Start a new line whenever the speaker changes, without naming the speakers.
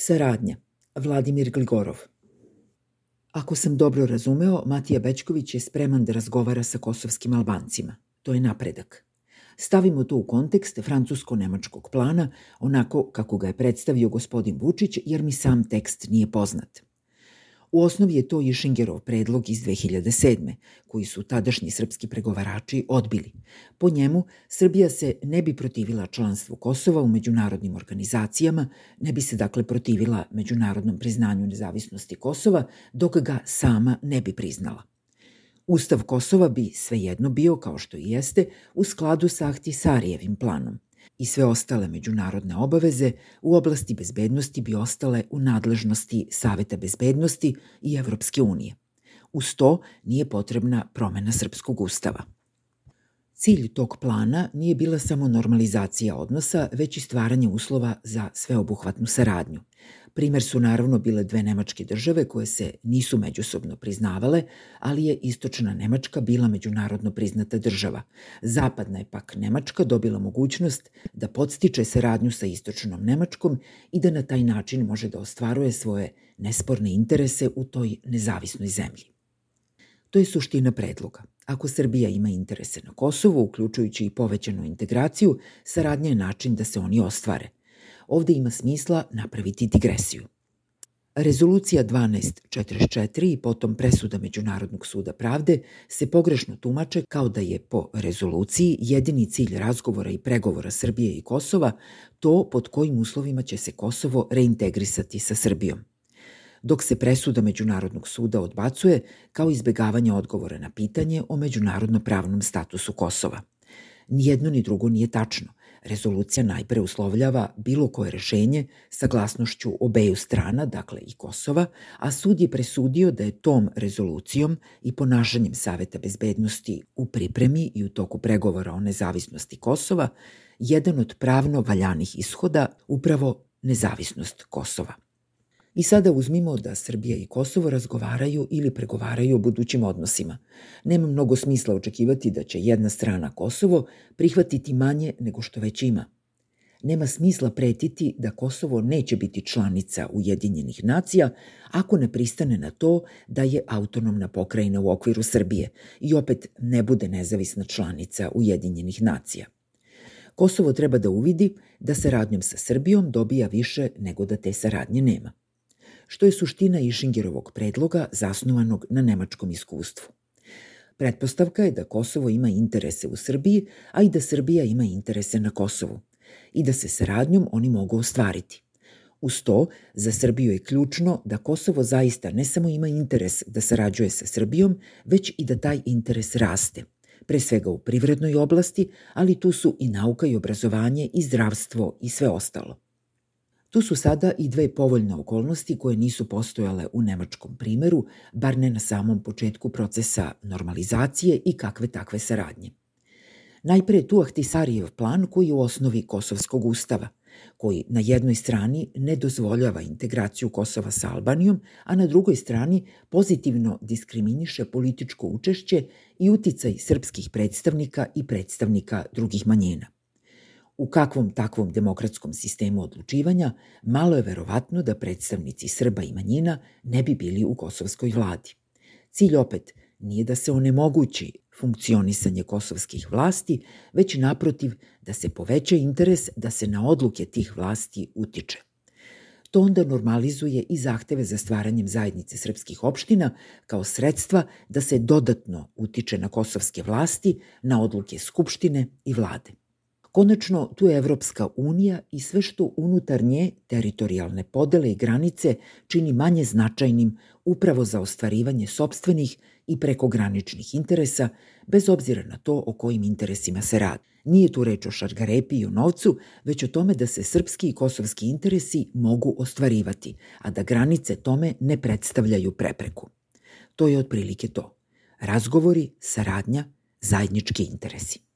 Saradnja. Vladimir Gligorov. Ako sam dobro razumeo, Matija Bečković je spreman da razgovara sa kosovskim Albancima. To je napredak. Stavimo to u kontekst francusko-nemačkog plana, onako kako ga je predstavio gospodin Vučić, jer mi sam tekst nije poznat. U osnovi je to Išingerov predlog iz 2007. koji su tadašnji srpski pregovarači odbili. Po njemu, Srbija se ne bi protivila članstvu Kosova u međunarodnim organizacijama, ne bi se dakle protivila međunarodnom priznanju nezavisnosti Kosova, dok ga sama ne bi priznala. Ustav Kosova bi svejedno bio, kao što i jeste, u skladu sa Ahtisarijevim planom i sve ostale međunarodne obaveze u oblasti bezbednosti bi ostale u nadležnosti Saveta bezbednosti i Evropske unije. Uz to nije potrebna promena Srpskog ustava. Cilj tog plana nije bila samo normalizacija odnosa, već i stvaranje uslova za sveobuhvatnu saradnju. Primer su naravno bile dve nemačke države koje se nisu međusobno priznavale, ali je istočna Nemačka bila međunarodno priznata država. Zapadna je pak Nemačka dobila mogućnost da podstiče saradnju sa istočnom Nemačkom i da na taj način može da ostvaruje svoje nesporne interese u toj nezavisnoj zemlji. To je suština predloga. Ako Srbija ima interese na Kosovu, uključujući i povećanu integraciju, saradnja je način da se oni ostvare ovde ima smisla napraviti digresiju. Rezolucija 1244 i potom presuda Međunarodnog suda pravde se pogrešno tumače kao da je po rezoluciji jedini cilj razgovora i pregovora Srbije i Kosova to pod kojim uslovima će se Kosovo reintegrisati sa Srbijom. Dok se presuda Međunarodnog suda odbacuje kao izbegavanje odgovora na pitanje o međunarodno pravnom statusu Kosova. Nijedno ni drugo nije tačno. Rezolucija najpre uslovljava bilo koje rešenje saglasnošću obeju strana, dakle i Kosova, a sud je presudio da je tom rezolucijom i ponašanjem Saveta bezbednosti u pripremi i u toku pregovora o nezavisnosti Kosova jedan od pravno valjanih ishoda upravo nezavisnost Kosova. I sada uzmimo da Srbija i Kosovo razgovaraju ili pregovaraju o budućim odnosima. Nema mnogo smisla očekivati da će jedna strana Kosovo prihvatiti manje nego što već ima. Nema smisla pretiti da Kosovo neće biti članica Ujedinjenih nacija ako ne pristane na to da je autonomna pokrajina u okviru Srbije i opet ne bude nezavisna članica Ujedinjenih nacija. Kosovo treba da uvidi da saradnjom sa Srbijom dobija više nego da te saradnje nema što je suština Išingerovog predloga zasnovanog na nemačkom iskustvu. Pretpostavka je da Kosovo ima interese u Srbiji, a i da Srbija ima interese na Kosovu i da se saradnjom oni mogu ostvariti. Uz to, za Srbiju je ključno da Kosovo zaista ne samo ima interes da sarađuje sa Srbijom, već i da taj interes raste, pre svega u privrednoj oblasti, ali tu su i nauka i obrazovanje i zdravstvo i sve ostalo. Tu su sada i dve povoljne okolnosti koje nisu postojale u nemačkom primeru, bar ne na samom početku procesa normalizacije i kakve takve saradnje. Najpre tu Ahtisarijev plan koji je u osnovi Kosovskog ustava, koji na jednoj strani ne dozvoljava integraciju Kosova sa Albanijom, a na drugoj strani pozitivno diskriminiše političko učešće i uticaj srpskih predstavnika i predstavnika drugih manjena. U kakvom takvom demokratskom sistemu odlučivanja malo je verovatno da predstavnici Srba i manjina ne bi bili u kosovskoj vladi. Cilj opet nije da se onemogući funkcionisanje kosovskih vlasti, već naprotiv da se poveća interes da se na odluke tih vlasti utiče. To onda normalizuje i zahteve za stvaranjem zajednice srpskih opština kao sredstva da se dodatno utiče na kosovske vlasti, na odluke Skupštine i vlade. Konačno, tu je Evropska unija i sve što unutar nje teritorijalne podele i granice čini manje značajnim upravo za ostvarivanje sobstvenih i prekograničnih interesa, bez obzira na to o kojim interesima se radi. Nije tu reč o šargarepi i o novcu, već o tome da se srpski i kosovski interesi mogu ostvarivati, a da granice tome ne predstavljaju prepreku. To je otprilike to. Razgovori, saradnja, zajednički interesi.